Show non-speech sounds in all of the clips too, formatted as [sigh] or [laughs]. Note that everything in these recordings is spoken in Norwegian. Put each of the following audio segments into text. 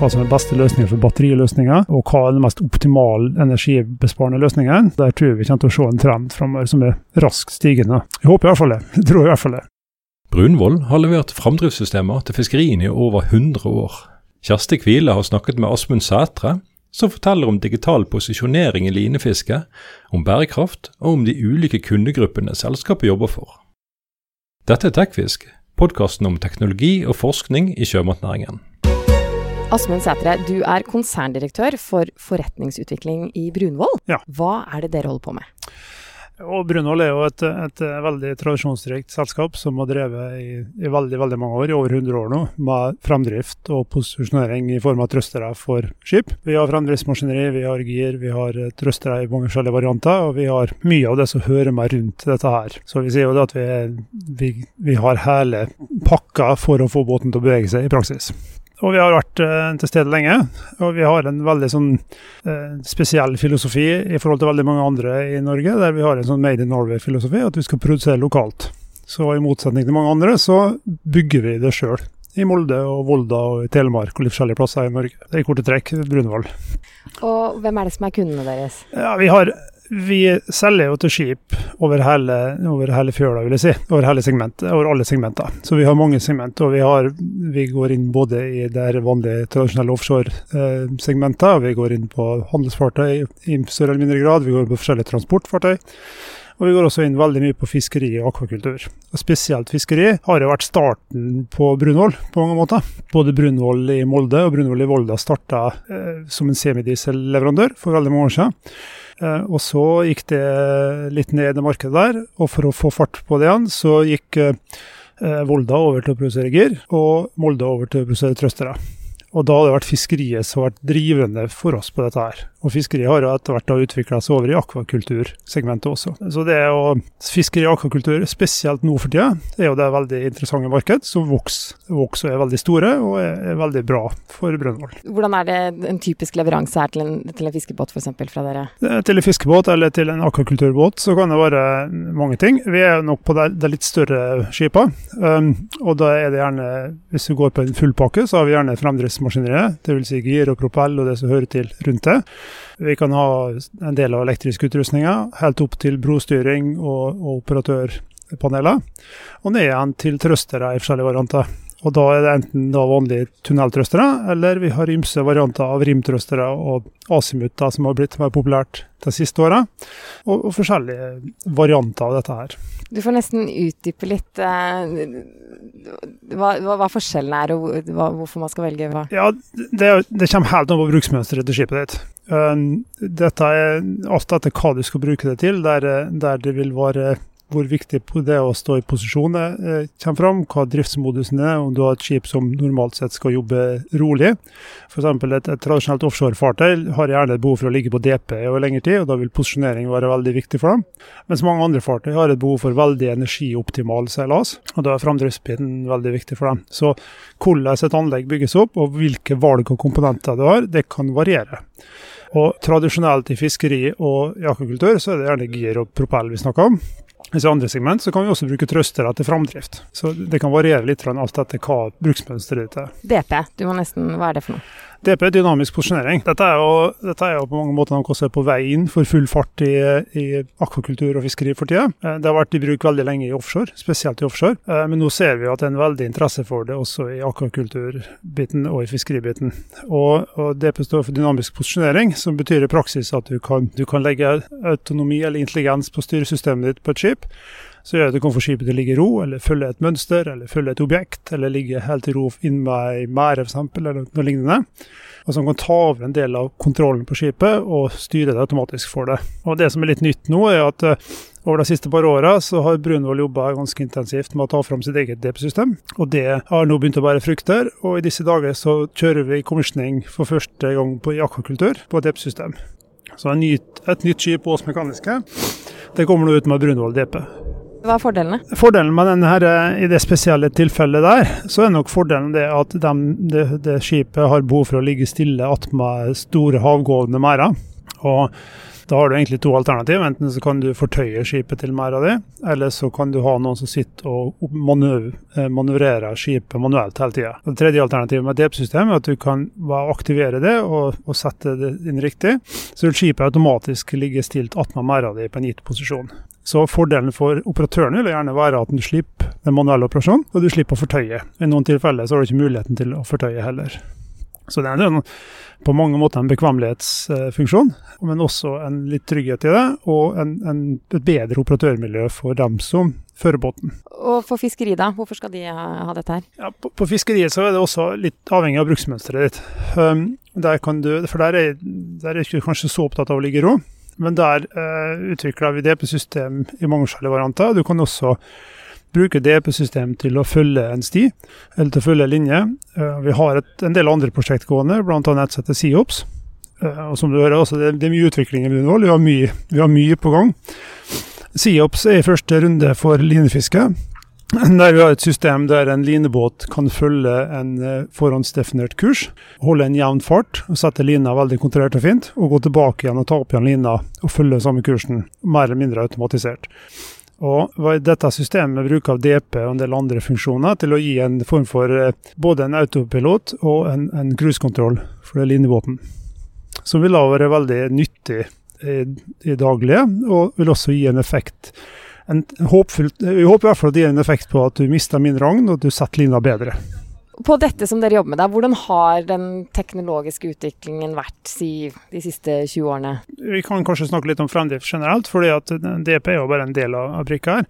hva som er beste løsninger for batteriløsninger, og hva er den mest optimale energibesparende løsningen. Der tror jeg vi kommer til å se en trend framover som er raskt stigende. Jeg håper i hvert fall det. Jeg tror i hvert fall det. Brunvoll har levert framdriftssystemer til fiskeriene i over 100 år. Kjersti Kvile har snakket med Asmund Sætre, som forteller om digital posisjonering i linefiske, om bærekraft og om de ulike kundegruppene selskapet jobber for. Dette er Tekfisk, podkasten om teknologi og forskning i sjømatnæringen. Asmund Sætre, du er konserndirektør for forretningsutvikling i Brunvoll. Ja. Hva er det dere holder på med? Og Brunvoll er jo et, et veldig tradisjonsrikt selskap som har drevet i, i, veldig veldig mange år, i over 100 år nå, med fremdrift og posisjonering i form av trøstere for skip. Vi har fremdriftsmaskineri, vi har gir, vi har trøstere i mange forskjellige varianter, og vi har mye av det som hører meg rundt dette her. Så vi sier jo det at vi, vi, vi har hele pakka for å få båten til å bevege seg i praksis. Og vi har vært uh, til stede lenge. Og vi har en veldig sånn uh, spesiell filosofi i forhold til veldig mange andre i Norge, der vi har en sånn Made in Norway-filosofi, at vi skal produsere lokalt. Så i motsetning til mange andre, så bygger vi det sjøl. I Molde og Volda og i Telemark og litt forskjellige plasser i Norge. Det er i korte trekk Brunvoll. Og hvem er det som er kundene deres? Ja, vi har vi selger jo til skip over hele, over hele fjøla, vil jeg si. Over hele segmentet, over alle segmenter. Så vi har mange segment, og vi, har, vi går inn både i det vanlige tradisjonelle offshore-segmentet, og vi går inn på handelsfartøy i større eller mindre grad. Vi går på forskjellige transportfartøy. Og vi går også inn veldig mye på fiskeri og akvakultur. Og Spesielt fiskeri har jo vært starten på Brunvoll på mange måter. Både Brunvoll i Molde og Brunvoll i Volda starta eh, som en semidieselleverandør for veldig mange år siden. Eh, og så gikk det litt ned i markedet der, og for å få fart på det igjen, så gikk eh, Volda over til å produsere gir, og Molde over til å produsere trøstere. Og da har det vært fiskeriet som har vært drivende for oss på dette her. Og fiskeriet har etter hvert utvikla seg over i akvakultursegmentet også. Så det å fiskeri og akvakultur, spesielt nå for tida, er jo det veldig interessante marked som vokser, vokser er veldig store og er, veldig bra for Brønnvoll. Hvordan er det en typisk leveranse her til en, til en fiskebåt f.eks. fra dere? Til en fiskebåt eller til en akvakulturbåt så kan det være mange ting. Vi er nok på det litt større skipene. Um, og da er det gjerne, hvis vi går på en fullpakke, så har vi gjerne fremdriftsmaskineriet. Dvs. Si gir og propell og det som hører til rundt det. Vi kan ha en del av elektriske utrustninger, helt opp til brostyring og, og operatørpaneler. Og ned igjen til trøstere i forskjellige varianter. Og da er det enten vanlige tunneltrøstere, eller vi har ymse varianter av rimtrøstere og asimutter som har blitt mer populært de siste åra. Og, og, forskjellige varianter av dette her. Du får nesten utdype litt eh, hva, hva, hva, forskjellen er, og hva, hvorfor man skal velge hva? Ja, det, det kommer helt an på bruksmønsteret til skipet ditt. Dette er alt etter hva du skal bruke det til, der, der det vil være hvor viktig det er å stå i posisjon eh, kommer fram, hva driftsmodusen er, om du har et skip som normalt sett skal jobbe rolig. F.eks. Et, et tradisjonelt offshorefartøy har gjerne et behov for å ligge på DP over lengre tid, og da vil posisjonering være veldig viktig for dem. Mens mange andre fartøy har et behov for veldig energioptimal seilas, og da er framdriftsbiten veldig viktig for dem. Så hvordan et anlegg bygges opp, og hvilke valg og komponenter du har, det kan variere. Og Tradisjonelt i fiskeri og i akvakultur så er det gjerne gir og propell vi snakker om. Mens i andre segment så kan vi også bruke trøstere til framdrift. Så det kan variere litt alt etter hva bruksmønsteret ditt er. DP, du må nesten, hva er det for noe? DP er dynamisk posisjonering. Dette er, jo, dette er jo på mange måter noe som er på vei inn for full fart i, i akvakultur og fiskeri for tida. Eh, det har vært i bruk veldig lenge i offshore, spesielt i offshore. Eh, men nå ser vi at det er en veldig interesse for det også i akvakulturbiten og i fiskeribiten. Og, og DP står for dynamisk posisjonering, som betyr i praksis at du kan, du kan legge autonomi eller intelligens på styresystemet ditt på et skip så gjør det kan få skipet til å ligge i ro, eller følge et mønster, eller følge et objekt, eller ligge helt i ro inn i ei merde f.eks., eller noe lignende. Og som kan ta over en del av kontrollen på skipet og styre det automatisk for det. Og Det som er litt nytt nå, er at uh, over de siste par åra har Brunvoll jobba ganske intensivt med å ta fram sitt eget DP-system. Og det har nå begynt å bære frukter, og i disse dager så kjører vi commissioning for første gang på i akvakultur på et DP-system. Så et nytt, et nytt skip på Ås Mekaniske det kommer nå ut med Brunvoll DP. Hva er fordelene? Fordelen med denne her, i det spesielle tilfellet der, så er nok fordelen det at de, det, det skipet har behov for å ligge stille attmed store havgående merder. Og Da har du egentlig to alternativ. Enten så kan du fortøye skipet til merda di, eller så kan du ha noen som sitter og eh, manøvrerer skipet manuelt hele tida. Det tredje alternativet med DEP-system er at du kan aktivere det og, og, sette det inn riktig, så vil skipet automatisk ligge stilt attmed merda di på en gitt posisjon. Så fordelen for operatøren vil gjerne være at du slipper den manuelle operasjonen, og du slipper å fortøye. I noen tilfeller så har du ikke muligheten til å fortøye heller. Så det er en, på mange måter en bekvemmelighetsfunksjon, men også en litt trygghet i det, og en, en, et bedre operatørmiljø for dem som fører båten. Og for fiskeri, da? Hvorfor skal de ha, ha dette her? Ja, på, på, fiskeriet så er det også litt avhengig av bruksmønsteret ditt. Um, der du, for der er, der er ikke kanskje så opptatt av å ligge i ro, men der uh, utvikler vi det på system i mange forskjellige varianter. Du kan også bruke DP-system til å følge en sti, eller til å følge en linje. Uh, vi har et, en del andre prosjekt gående, bl.a. nettsettet SIOPS. Uh, og som du hører, også, det, det, er mye utvikling i Brunvoll. Vi, vi, har mye på gang. SIOPS er i første runde for linefiske. Der vi har et system der en linebåt kan følge en eh, forhåndsdefinert kurs, holde en jevn fart, og sette lina veldig kontrollert og fint, og gå tilbake igjen og ta opp igjen lina og følge samme kursen, mer eller mindre automatisert. Og Dette systemet bruker av DP og en del andre funksjoner til å gi en form for eh, både en autopilot og en, en cruisekontroll for linjevåpen Som vil da være veldig nyttig i, i daglige, og vil også gi en effekt en håpfull, Vi håper i hvert fall at det gir en effekt på at du mister mindre rogn, og at du setter lina bedre. På dette som dere jobber med, da, hvordan har den teknologiske utviklingen vært si, de siste 20 årene? Vi kan kanskje snakke litt om fremdrift generelt, fordi at DP er jo bare en del av, av brikka her.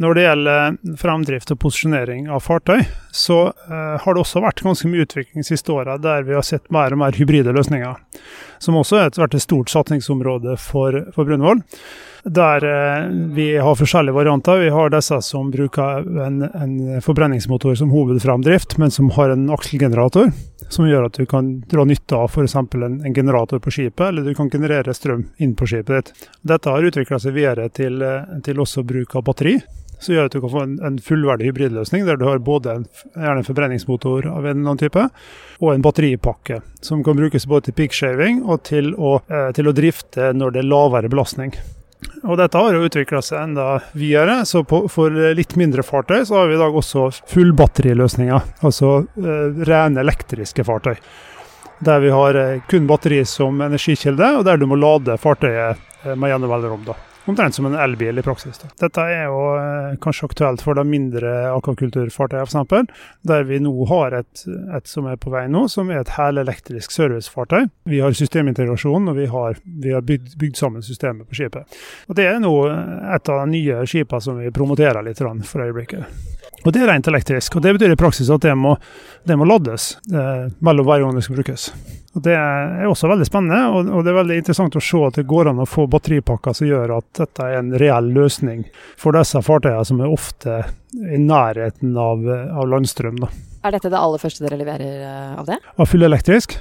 Når det gjelder fremdrift og posisjonering av fartøy, så uh, har det også vært ganske mye utvikling de siste åra der vi har sett mer og mer hybride løsninger. Som også har vært et stort satsingsområde for, for Brunvoll der eh, vi har forskjellige varianter. Vi har disse som bruker en, en forbrenningsmotor som hovedframdrift, men som har en akselgenerator. Som gjør at du kan dra nytte av f.eks. En, en generator på skipet, eller du kan generere strøm inn på skipet ditt. Dette har utvikla seg videre til, eh, til også bruk av batteri som gjør at du kan få en, en fullverdig hybridløsning der du har både en, gjerne en forbrenningsmotor av en eller annen type, og en batteripakke som kan brukes både til peakshaving og til å, eh, til å drifte når det er lavere belastning. Og dette har jo utvikla seg enda videre, så på, for litt mindre fartøy så har vi i dag også fullbatteriløsninger. Altså eh, rene elektriske fartøy. Der vi har eh, kun batteri som energikilde, og der du må lade fartøyet eh, med gjennom mellomrom. Omtrent som en elbil i praksis. Da. Dette er jo eh, kanskje aktuelt for de mindre akvakulturfartøyene f.eks., der vi nå har et, et, som er på vei nå, som er et helelektrisk servicefartøy. Vi har systemintegrasjon, og vi har, vi har bygd, bygd, sammen systemet på skipet. Og Det er nå et av de nye skipene som vi promoterer litt for øyeblikket. Og Det er rent elektrisk, og det betyr i praksis at det må, det må lades eh, mellom hver gang det skal brukes. Og Det er også veldig spennende, og, og, det er veldig interessant å se at det går an å få batteripakker som gjør at dette er en reell løsning for disse fartøyene som er ofte i nærheten av, av landstrøm. Da. Er dette det aller første dere leverer eh, av det? Av fullelektrisk?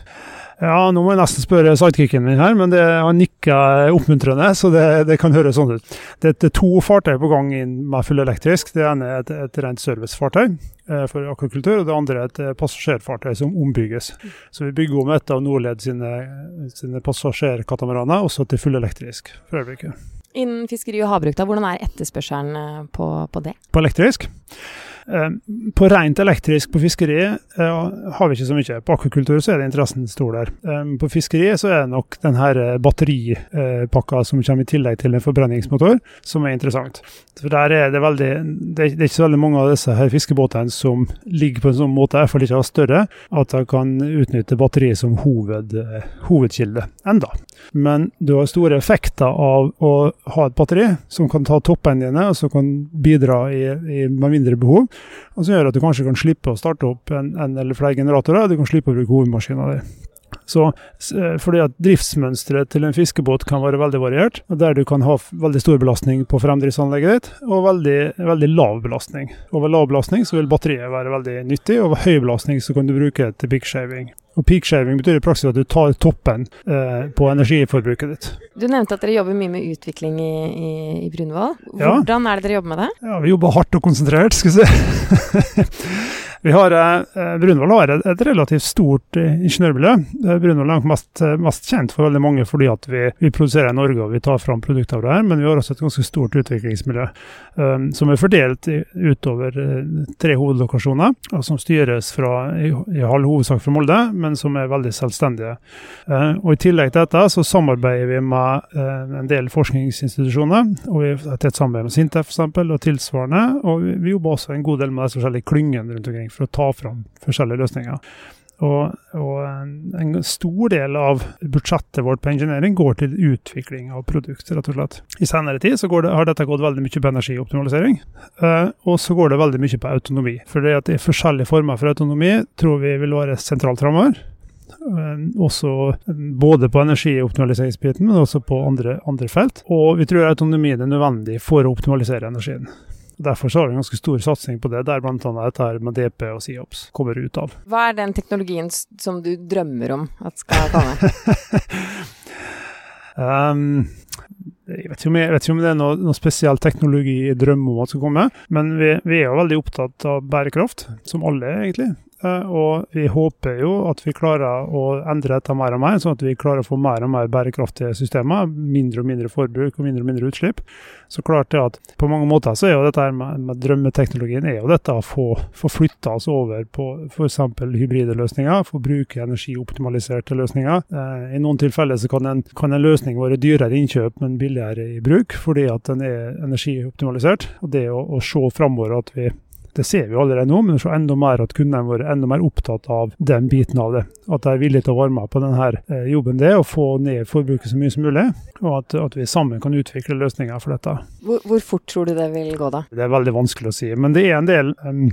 Ja, nå må jeg nesten spørre sidekicken min her, men det, han nikker oppmuntrende, så det, det, kan høres sånn ut. Det er to fartøy på gang inn med fullelektrisk. Det ene er et, et rent servicefartøy eh, for akvakultur, og det andre er et eh, passasjerfartøy som ombygges. Så vi bygger om et av Nordled sine, sine passasjerkatamaraner også til fullelektrisk for øyeblikket. Innen fiskeri og havbruk, da, hvordan er etterspørselen eh, på, på det? På elektrisk? Eh, på rent elektrisk på fiskeri eh, har vi ikke så mye. På akvakultur så er det interessen stor der. Eh, på fiskeri så er det nok denne batteripakka som kommer i tillegg til en forbrenningsmotor, som er interessant. For der er det veldig Det er ikke så veldig mange av disse her fiskebåtene som ligger på en sånn måte, iallfall ikke har større, at de kan utnytte batteriet som hoved, hovedkilde enda. Men du har store effekter av å ha et batteri som kan ta toppendene, og som kan bidra i, i, med mindre behov. Og som gjør at du kanskje kan slippe å starte opp en, en eller flere generatorer, og du kan slippe å bruke hovedmaskina di. Så, eh, fordi at Driftsmønsteret til en fiskebåt kan være veldig variert, og der du kan ha veldig stor belastning på fremdriftsanlegget ditt, og veldig, veldig lav belastning. Over lav belastning så vil batteriet være veldig nyttig, og over høy belastning så kan du bruke det til pickshaving. Og peakshaving betyr i praksis at du tar toppen eh, på energiforbruket ditt. Du nevnte at dere jobber mye med utvikling i, i, i Brunvoll. Hvordan ja. er det dere jobber med det? Ja, Vi jobber hardt og konsentrert, skal vi se. [laughs] Vi har, eh, Brunvoll har et, et relativt stort eh, ingeniørmiljø. Eh, Brunvoll er mest, eh, mest kjent for veldig mange fordi at vi, vi produserer i Norge og vi tar fram produkter av det her, men vi har også et ganske stort utviklingsmiljø eh, som er fordelt i, utover eh, tre hovedlokasjoner, og som styres fra, i, i halv hovedsak fra Molde, men som er veldig selvstendige. Og I tillegg til dette så samarbeider vi med en del forskningsinstitusjoner, og vi har tett samarbeid med Sintef eksempel, og tilsvarende, og vi, vi jobber også en god del med de forskjellige klyngene rundt omkring for å ta fram forskjellige løsninger. Og, og en, stor del av budsjettet vårt på engineering går til utvikling av produkt, rett og slett. I senere tid så det, har dette gått veldig mye på energioptimalisering, eh, og så går det veldig mye på autonomi. For det at det er forskjellige former for autonomi tror vi vil være sentralt framover. Eh, også både på energioptimaliseringsbiten, men også på andre, andre felt. Og vi tror autonomien er nødvendig for å optimalisere energien. Derfor så har vi en ganske stor satsing på det, der bl.a. dette her med DP og SIOPS kommer ut av. [laughs] Hva er den teknologien som du drømmer om at skal komme? um, [laughs] jeg vet, jeg vet ikke om det er noe, noe spesiell teknologi jeg drømmer om at skal komme, men vi, vi er jo veldig opptatt av bærekraft, som alle er egentlig. Uh, og vi håper jo at vi klarer å endre dette mer og mer, sånn at vi klarer å få mer og mer bærekraftige systemer. Mindre og mindre forbruk og mindre og mindre utslipp. Så klart det at på mange måter så er jo dette med, med drømmeteknologien er jo dette å få, få flytta oss over på f.eks. hybride løsninger, få bruke energioptimaliserte løsninger. Uh, I noen tilfeller så kan en, kan en løsning være dyrere innkjøp, men billigere i bruk, fordi at den er energioptimalisert. Og det å, å se framover at vi det ser vi allerede nå, men så enda mer at kundene våre er enda mer opptatt av den biten av det. At de er villige til å varme på denne jobben det, og få ned forbruket så mye som mulig. Og at, at vi sammen kan utvikle løsninger for dette. Hvor, hvor, fort tror du det vil gå, da? Det er veldig vanskelig å si. Men det er en del um,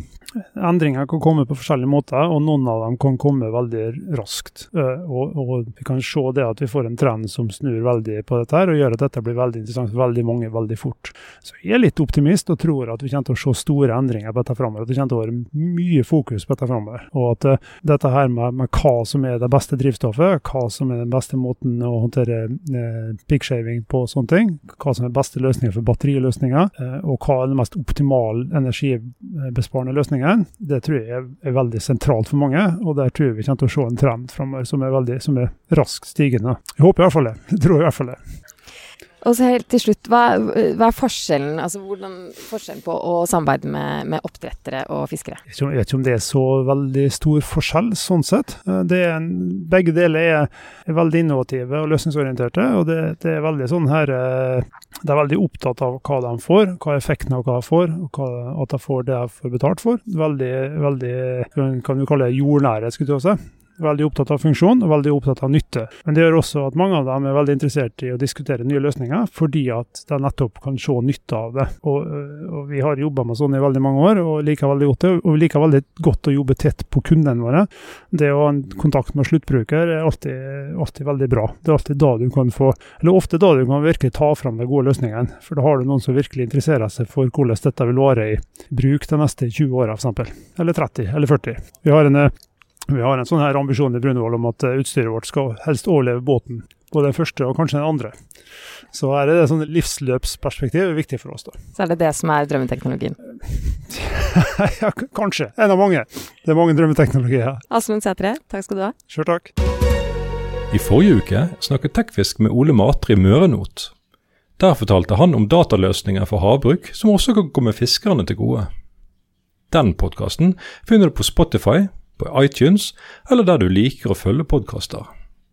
endringer kan komme på forskjellige måter, og noen av dem kan komme veldig raskt. Uh, og, og, vi kan se det at vi får en trend som snur veldig på dette her, og gjør at dette blir veldig interessant for veldig mange veldig fort. Så jeg er litt optimist og tror at vi kommer til å se store endringer på dette framover. Det kommer til å være mye fokus på dette framover. Og at uh, dette her med, med, hva som er det beste drivstoffet, hva som er den beste måten å håndtere uh, piggshaving på sånne ting, hva som er beste løsninger for batteriløsninger, og hva er den mest optimale energibesparende løsningen, det tror jeg er, er, veldig sentralt for mange. Og der tror jeg vi kommer til å se en trend framover som, som, er raskt stigende. Jeg håper i hvert fall det. Jeg tror i hvert fall det. Og så helt til slutt, hva, hva, er forskjellen altså hvordan, forskjellen på å samarbeide med, med oppdrettere og fiskere? Jeg vet ikke om det er så veldig stor forskjell, sånn sett. En, begge deler er, er, veldig innovative og løsningsorienterte. og det, det, er veldig sånn her eh, De er veldig opptatt av hva de får, hva effekten av hva de får, og hva, at de får det de får betalt for. Veldig, veldig kan du kalle det jordnære, skulle du si veldig opptatt av funksjon og veldig opptatt av nytte. Men det gjør også at mange av dem er veldig interessert i å diskutere nye løsninger, fordi at de nettopp kan se nytte av det. Og, og Vi har jobba med sånn i veldig mange år og liker veldig godt det. Og vi liker veldig godt å jobbe tett på kundene våre. Det å ha en kontakt med sluttbruker er alltid, alltid, veldig bra. Det er alltid da du kan få, eller ofte da du kan virkelig ta fram de gode løsningene. For da har du noen som virkelig interesserer seg for hvordan dette vil vare i bruk de neste 20 åra, f.eks. Eller 30, eller 40. Vi har en vi har en sånn her ambisjon i Brunvoll om at eh, utstyret vårt skal helst overleve båten. Både den første og kanskje den andre. Så her er det sånn livsløpsperspektiv er viktig for oss. da. Så er det det som er drømmeteknologien? [laughs] ja, kanskje. En av mange. Det er mange drømmeteknologier. Asmund Sætre, takk skal du ha. Sjøl takk. I forrige uke snakket Tekfisk med Ole Matre i Mørenot. Der fortalte han om dataløsninger for havbruk som også kan komme fiskerne til gode. Den podkasten finner du på Spotify, på iTunes eller der du liker å følge podkaster.